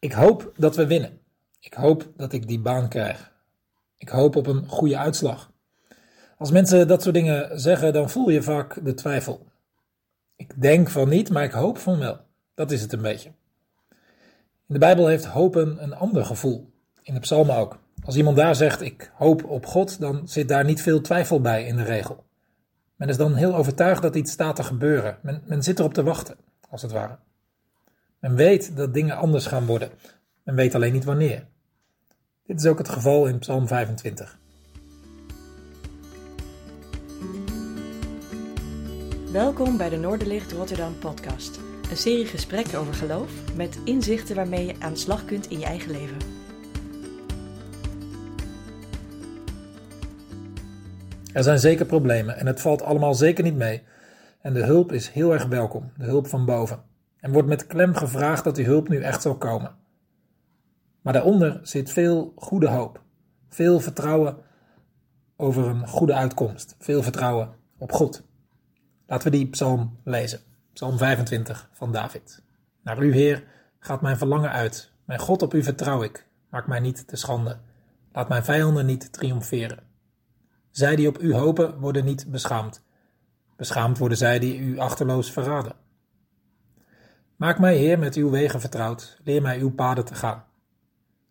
Ik hoop dat we winnen. Ik hoop dat ik die baan krijg. Ik hoop op een goede uitslag. Als mensen dat soort dingen zeggen, dan voel je vaak de twijfel. Ik denk van niet, maar ik hoop van wel. Dat is het een beetje. In de Bijbel heeft hopen een ander gevoel. In de psalmen ook. Als iemand daar zegt, ik hoop op God, dan zit daar niet veel twijfel bij in de regel. Men is dan heel overtuigd dat iets staat te gebeuren. Men, men zit erop te wachten, als het ware. Men weet dat dingen anders gaan worden. Men weet alleen niet wanneer. Dit is ook het geval in Psalm 25. Welkom bij de Noorderlicht Rotterdam podcast. Een serie gesprekken over geloof met inzichten waarmee je aan de slag kunt in je eigen leven. Er zijn zeker problemen en het valt allemaal zeker niet mee. En de hulp is heel erg welkom, de hulp van boven. En wordt met klem gevraagd dat die hulp nu echt zal komen. Maar daaronder zit veel goede hoop, veel vertrouwen over een goede uitkomst, veel vertrouwen op God. Laten we die psalm lezen. Psalm 25 van David. Naar u, Heer, gaat mijn verlangen uit. Mijn God, op u vertrouw ik. Maak mij niet te schande. Laat mijn vijanden niet triomferen. Zij die op u hopen, worden niet beschaamd. Beschaamd worden zij die u achterloos verraden. Maak mij, Heer, met uw wegen vertrouwd. Leer mij uw paden te gaan.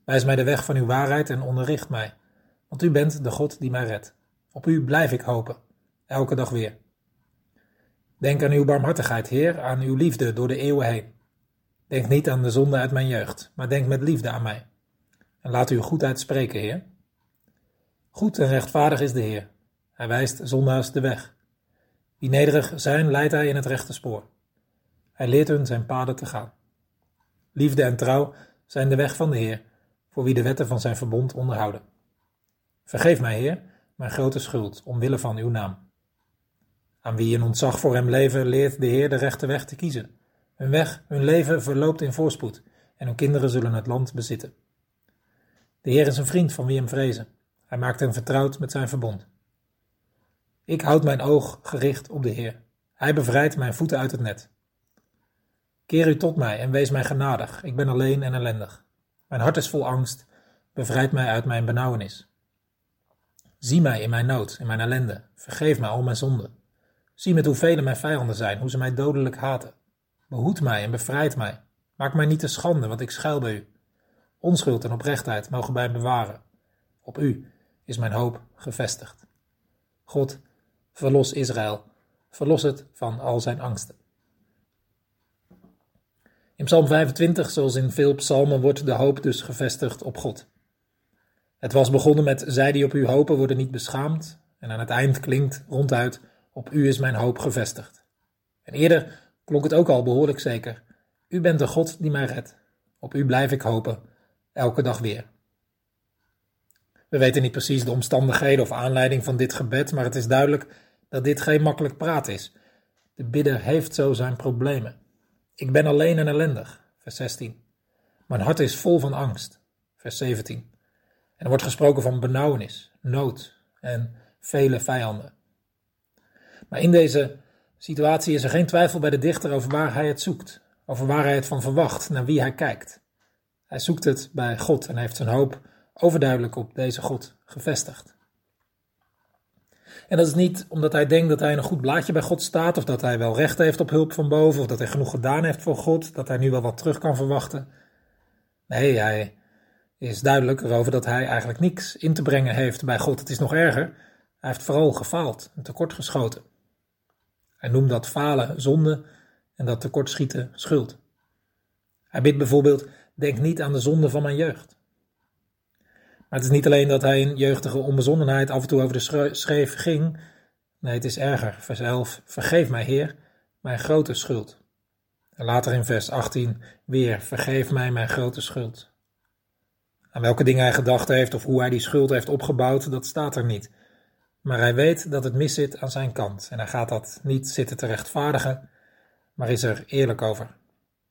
Wijs mij de weg van uw waarheid en onderricht mij. Want u bent de God die mij redt. Op u blijf ik hopen. Elke dag weer. Denk aan uw barmhartigheid, Heer, aan uw liefde door de eeuwen heen. Denk niet aan de zonde uit mijn jeugd, maar denk met liefde aan mij. En laat uw goedheid spreken, Heer. Goed en rechtvaardig is de Heer. Hij wijst zondaars de weg. Wie nederig zijn, leidt hij in het rechte spoor. Hij leert hun zijn paden te gaan. Liefde en trouw zijn de weg van de Heer, voor wie de wetten van zijn verbond onderhouden. Vergeef mij, Heer, mijn grote schuld, omwille van uw naam. Aan wie in ontzag voor hem leven, leert de Heer de rechte weg te kiezen. Hun weg, hun leven verloopt in voorspoed, en hun kinderen zullen het land bezitten. De Heer is een vriend van wie hem vrezen. Hij maakt hen vertrouwd met zijn verbond. Ik houd mijn oog gericht op de Heer. Hij bevrijdt mijn voeten uit het net. Keer u tot mij en wees mij genadig. Ik ben alleen en ellendig. Mijn hart is vol angst. Bevrijd mij uit mijn benauwenis. Zie mij in mijn nood, in mijn ellende. Vergeef mij al mijn zonden. Zie met hoeveel mijn vijanden zijn, hoe ze mij dodelijk haten. Behoed mij en bevrijd mij. Maak mij niet te schande, want ik schuil bij u. Onschuld en oprechtheid mogen mij bewaren. Op u is mijn hoop gevestigd. God, verlos Israël, verlos het van al zijn angsten. In Psalm 25, zoals in veel psalmen, wordt de hoop dus gevestigd op God. Het was begonnen met: Zij die op u hopen worden niet beschaamd. En aan het eind klinkt ronduit: op u is mijn hoop gevestigd. En eerder klonk het ook al behoorlijk zeker. U bent de God die mij redt. Op u blijf ik hopen, elke dag weer. We weten niet precies de omstandigheden of aanleiding van dit gebed, maar het is duidelijk dat dit geen makkelijk praat is. De bidder heeft zo zijn problemen. Ik ben alleen en ellendig, vers 16. Mijn hart is vol van angst, vers 17. En er wordt gesproken van benauwenis, nood en vele vijanden. Maar in deze situatie is er geen twijfel bij de dichter over waar hij het zoekt, over waar hij het van verwacht, naar wie hij kijkt. Hij zoekt het bij God en heeft zijn hoop overduidelijk op deze God gevestigd. En dat is niet omdat hij denkt dat hij een goed blaadje bij God staat, of dat hij wel recht heeft op hulp van boven, of dat hij genoeg gedaan heeft voor God, dat hij nu wel wat terug kan verwachten. Nee, hij is duidelijk erover dat hij eigenlijk niks in te brengen heeft bij God. Het is nog erger, hij heeft vooral gefaald en tekortgeschoten. Hij noemt dat falen zonde en dat tekortschieten schuld. Hij bidt bijvoorbeeld: Denk niet aan de zonde van mijn jeugd. Maar het is niet alleen dat hij in jeugdige onbezonnenheid af en toe over de schreef ging. Nee, het is erger. Vers 11: Vergeef mij, Heer, mijn grote schuld. En later in vers 18 weer: Vergeef mij mijn grote schuld. Aan welke dingen hij gedacht heeft of hoe hij die schuld heeft opgebouwd, dat staat er niet. Maar hij weet dat het mis zit aan zijn kant en hij gaat dat niet zitten te rechtvaardigen, maar is er eerlijk over.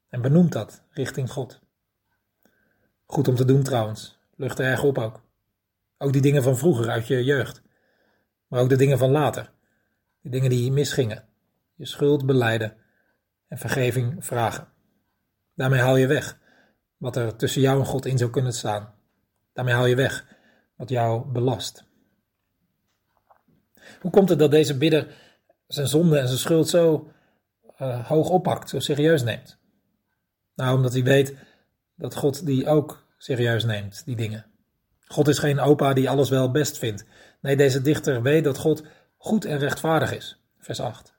En benoemt dat richting God. Goed om te doen trouwens, lucht er erg op ook. Ook die dingen van vroeger uit je jeugd, maar ook de dingen van later. Die dingen die misgingen. Je schuld beleiden en vergeving vragen. Daarmee haal je weg wat er tussen jou en God in zou kunnen staan. Daarmee haal je weg wat jou belast. Hoe komt het dat deze bidder zijn zonde en zijn schuld zo uh, hoog oppakt, zo serieus neemt? Nou, omdat hij weet dat God die ook serieus neemt, die dingen. God is geen opa die alles wel best vindt. Nee, deze dichter weet dat God goed en rechtvaardig is. Vers 8.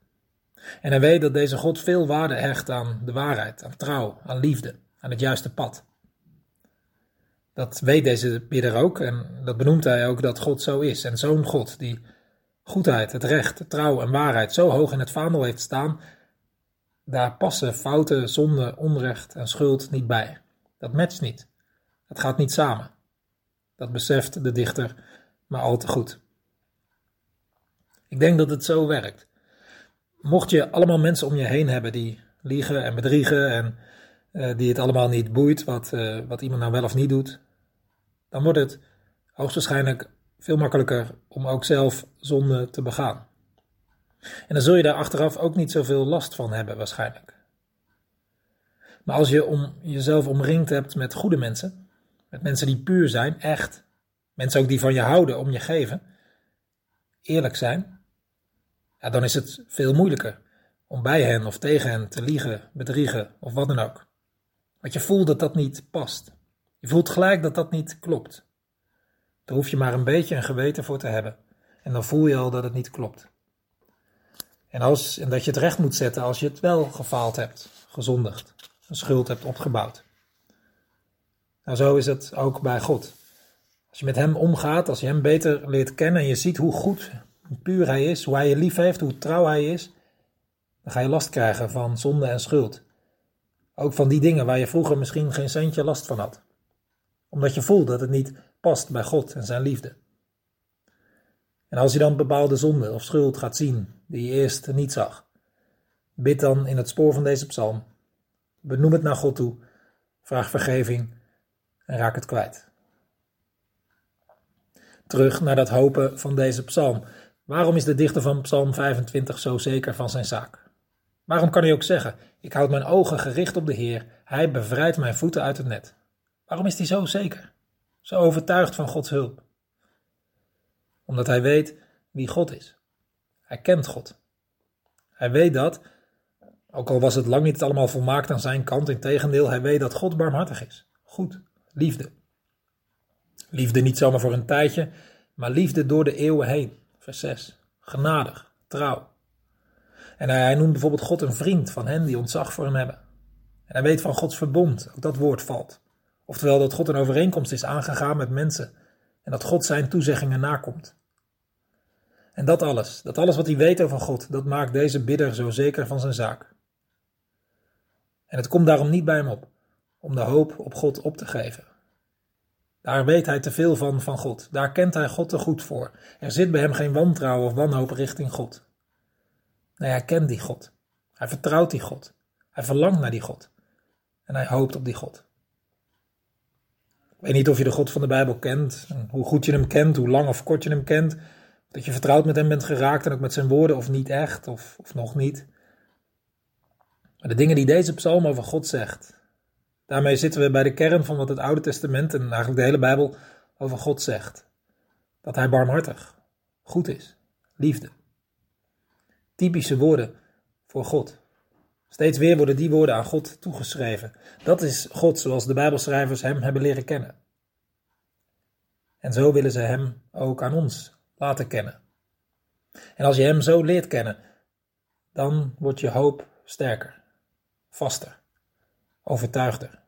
En hij weet dat deze God veel waarde hecht aan de waarheid, aan trouw, aan liefde, aan het juiste pad. Dat weet deze bidder ook en dat benoemt hij ook dat God zo is. En zo'n God die goedheid, het recht, trouw en waarheid zo hoog in het vaandel heeft staan, daar passen fouten, zonde, onrecht en schuld niet bij. Dat matcht niet. Het gaat niet samen. Dat beseft de dichter maar al te goed. Ik denk dat het zo werkt. Mocht je allemaal mensen om je heen hebben die liegen en bedriegen en uh, die het allemaal niet boeit wat, uh, wat iemand nou wel of niet doet, dan wordt het hoogstwaarschijnlijk veel makkelijker om ook zelf zonde te begaan. En dan zul je daar achteraf ook niet zoveel last van hebben, waarschijnlijk. Maar als je om jezelf omringd hebt met goede mensen, met mensen die puur zijn, echt, mensen ook die van je houden, om je geven, eerlijk zijn, ja, dan is het veel moeilijker om bij hen of tegen hen te liegen, bedriegen of wat dan ook. Want je voelt dat dat niet past. Je voelt gelijk dat dat niet klopt. Daar hoef je maar een beetje een geweten voor te hebben. En dan voel je al dat het niet klopt. En, als, en dat je het recht moet zetten als je het wel gefaald hebt, gezondigd, een schuld hebt opgebouwd. Nou, zo is het ook bij God. Als je met Hem omgaat, als je Hem beter leert kennen en je ziet hoe goed, hoe puur Hij is, hoe Hij je lief heeft, hoe trouw Hij is, dan ga je last krijgen van zonde en schuld. Ook van die dingen waar je vroeger misschien geen centje last van had. Omdat je voelt dat het niet past bij God en zijn liefde. En als je dan bepaalde zonde of schuld gaat zien die je eerst niet zag, bid dan in het spoor van deze psalm. Benoem het naar God toe, vraag vergeving en raak het kwijt. Terug naar dat hopen van deze psalm. Waarom is de dichter van Psalm 25 zo zeker van zijn zaak? Waarom kan hij ook zeggen: Ik houd mijn ogen gericht op de Heer, hij bevrijdt mijn voeten uit het net? Waarom is hij zo zeker? Zo overtuigd van Gods hulp? Omdat hij weet wie God is. Hij kent God. Hij weet dat, ook al was het lang niet allemaal volmaakt aan zijn kant, in tegendeel, hij weet dat God barmhartig is. Goed, liefde. Liefde niet zomaar voor een tijdje, maar liefde door de eeuwen heen. Vers 6. Genadig, trouw. En hij, noemt bijvoorbeeld God een vriend van hen die ontzag voor hem hebben. En hij weet van Gods verbond, ook dat woord valt. Oftewel dat God een overeenkomst is aangegaan met mensen en dat God zijn toezeggingen nakomt. En dat alles, dat alles wat hij weet over God, dat maakt deze bidder zo zeker van zijn zaak. En het komt daarom niet bij hem op om de hoop op God op te geven. Daar weet hij te veel van van God. Daar kent hij God te goed voor. Er zit bij hem geen wantrouwen of wanhoop richting God. Nee, hij kent die God. Hij vertrouwt die God. Hij verlangt naar die God. En hij hoopt op die God. Ik weet niet of je de God van de Bijbel kent, hoe goed je hem kent, hoe lang of kort je hem kent. Dat je vertrouwd met hem bent geraakt en ook met zijn woorden, of niet echt, of, of nog niet. Maar de dingen die deze psalm over God zegt, daarmee zitten we bij de kern van wat het Oude Testament en eigenlijk de hele Bijbel over God zegt. Dat hij barmhartig, goed is, liefde. Typische woorden voor God. Steeds weer worden die woorden aan God toegeschreven. Dat is God zoals de Bijbelschrijvers hem hebben leren kennen. En zo willen ze hem ook aan ons laten kennen. En als je hem zo leert kennen, dan wordt je hoop sterker, vaster, overtuigder.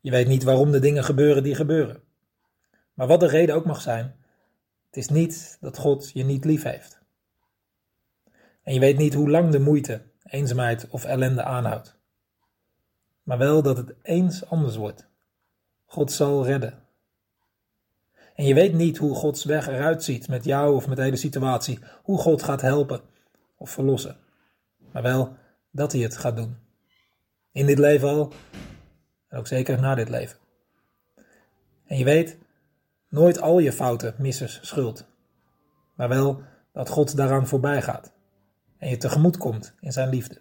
Je weet niet waarom de dingen gebeuren die gebeuren. Maar wat de reden ook mag zijn, het is niet dat God je niet lief heeft. En je weet niet hoe lang de moeite eenzaamheid of ellende aanhoudt. Maar wel dat het eens anders wordt. God zal redden. En je weet niet hoe Gods weg eruit ziet met jou of met de hele situatie, hoe God gaat helpen of verlossen. Maar wel dat hij het gaat doen. In dit leven al en ook zeker na dit leven. En je weet nooit al je fouten, missers, schuld. Maar wel dat God daaraan voorbij gaat en je tegemoet komt in zijn liefde.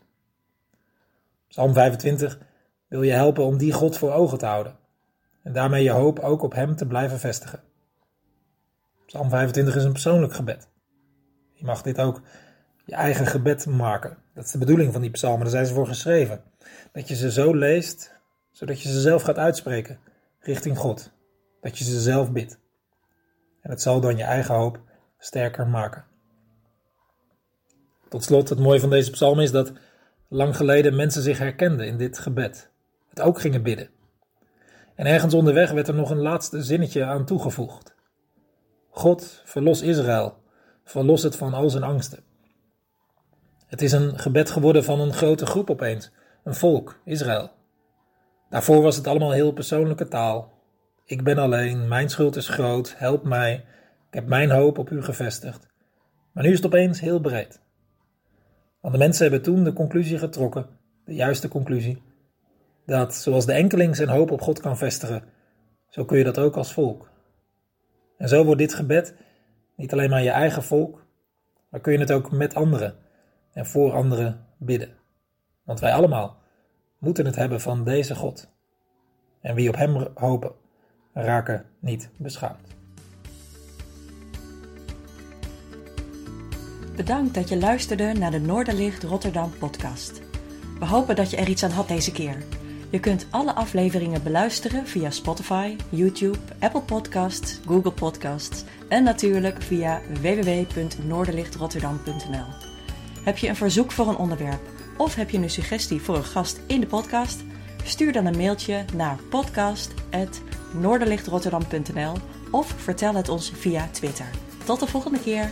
Psalm 25 wil je helpen om die God voor ogen te houden en daarmee je hoop ook op Hem te blijven vestigen. Psalm 25 is een persoonlijk gebed. Je mag dit ook je eigen gebed maken. Dat is de bedoeling van die psalmen, daar zijn ze voor geschreven. Dat je ze zo leest, zodat je ze zelf gaat uitspreken richting God. Dat je ze zelf bidt. En het zal dan je eigen hoop sterker maken. Tot slot, het mooie van deze psalm is dat lang geleden mensen zich herkenden in dit gebed. Het ook gingen bidden. En ergens onderweg werd er nog een laatste zinnetje aan toegevoegd. God, verlos Israël, verlos het van al zijn angsten. Het is een gebed geworden van een grote groep opeens, een volk, Israël. Daarvoor was het allemaal heel persoonlijke taal. Ik ben alleen, mijn schuld is groot, help mij, ik heb mijn hoop op u gevestigd. Maar nu is het opeens heel breed. Want de mensen hebben toen de conclusie getrokken, de juiste conclusie, dat zoals de enkeling zijn hoop op God kan vestigen, zo kun je dat ook als volk. En zo wordt dit gebed niet alleen maar je eigen volk, maar kun je het ook met anderen en voor anderen bidden. Want wij allemaal moeten het hebben van deze God. En wie op Hem hopen, raken niet beschaamd. Bedankt dat je luisterde naar de Noorderlicht Rotterdam podcast. We hopen dat je er iets aan had deze keer. Je kunt alle afleveringen beluisteren via Spotify, YouTube, Apple Podcasts, Google Podcasts en natuurlijk via www.noorderlichtrotterdam.nl. Heb je een verzoek voor een onderwerp of heb je een suggestie voor een gast in de podcast? Stuur dan een mailtje naar podcast.noorderlichtrotterdam.nl of vertel het ons via Twitter. Tot de volgende keer!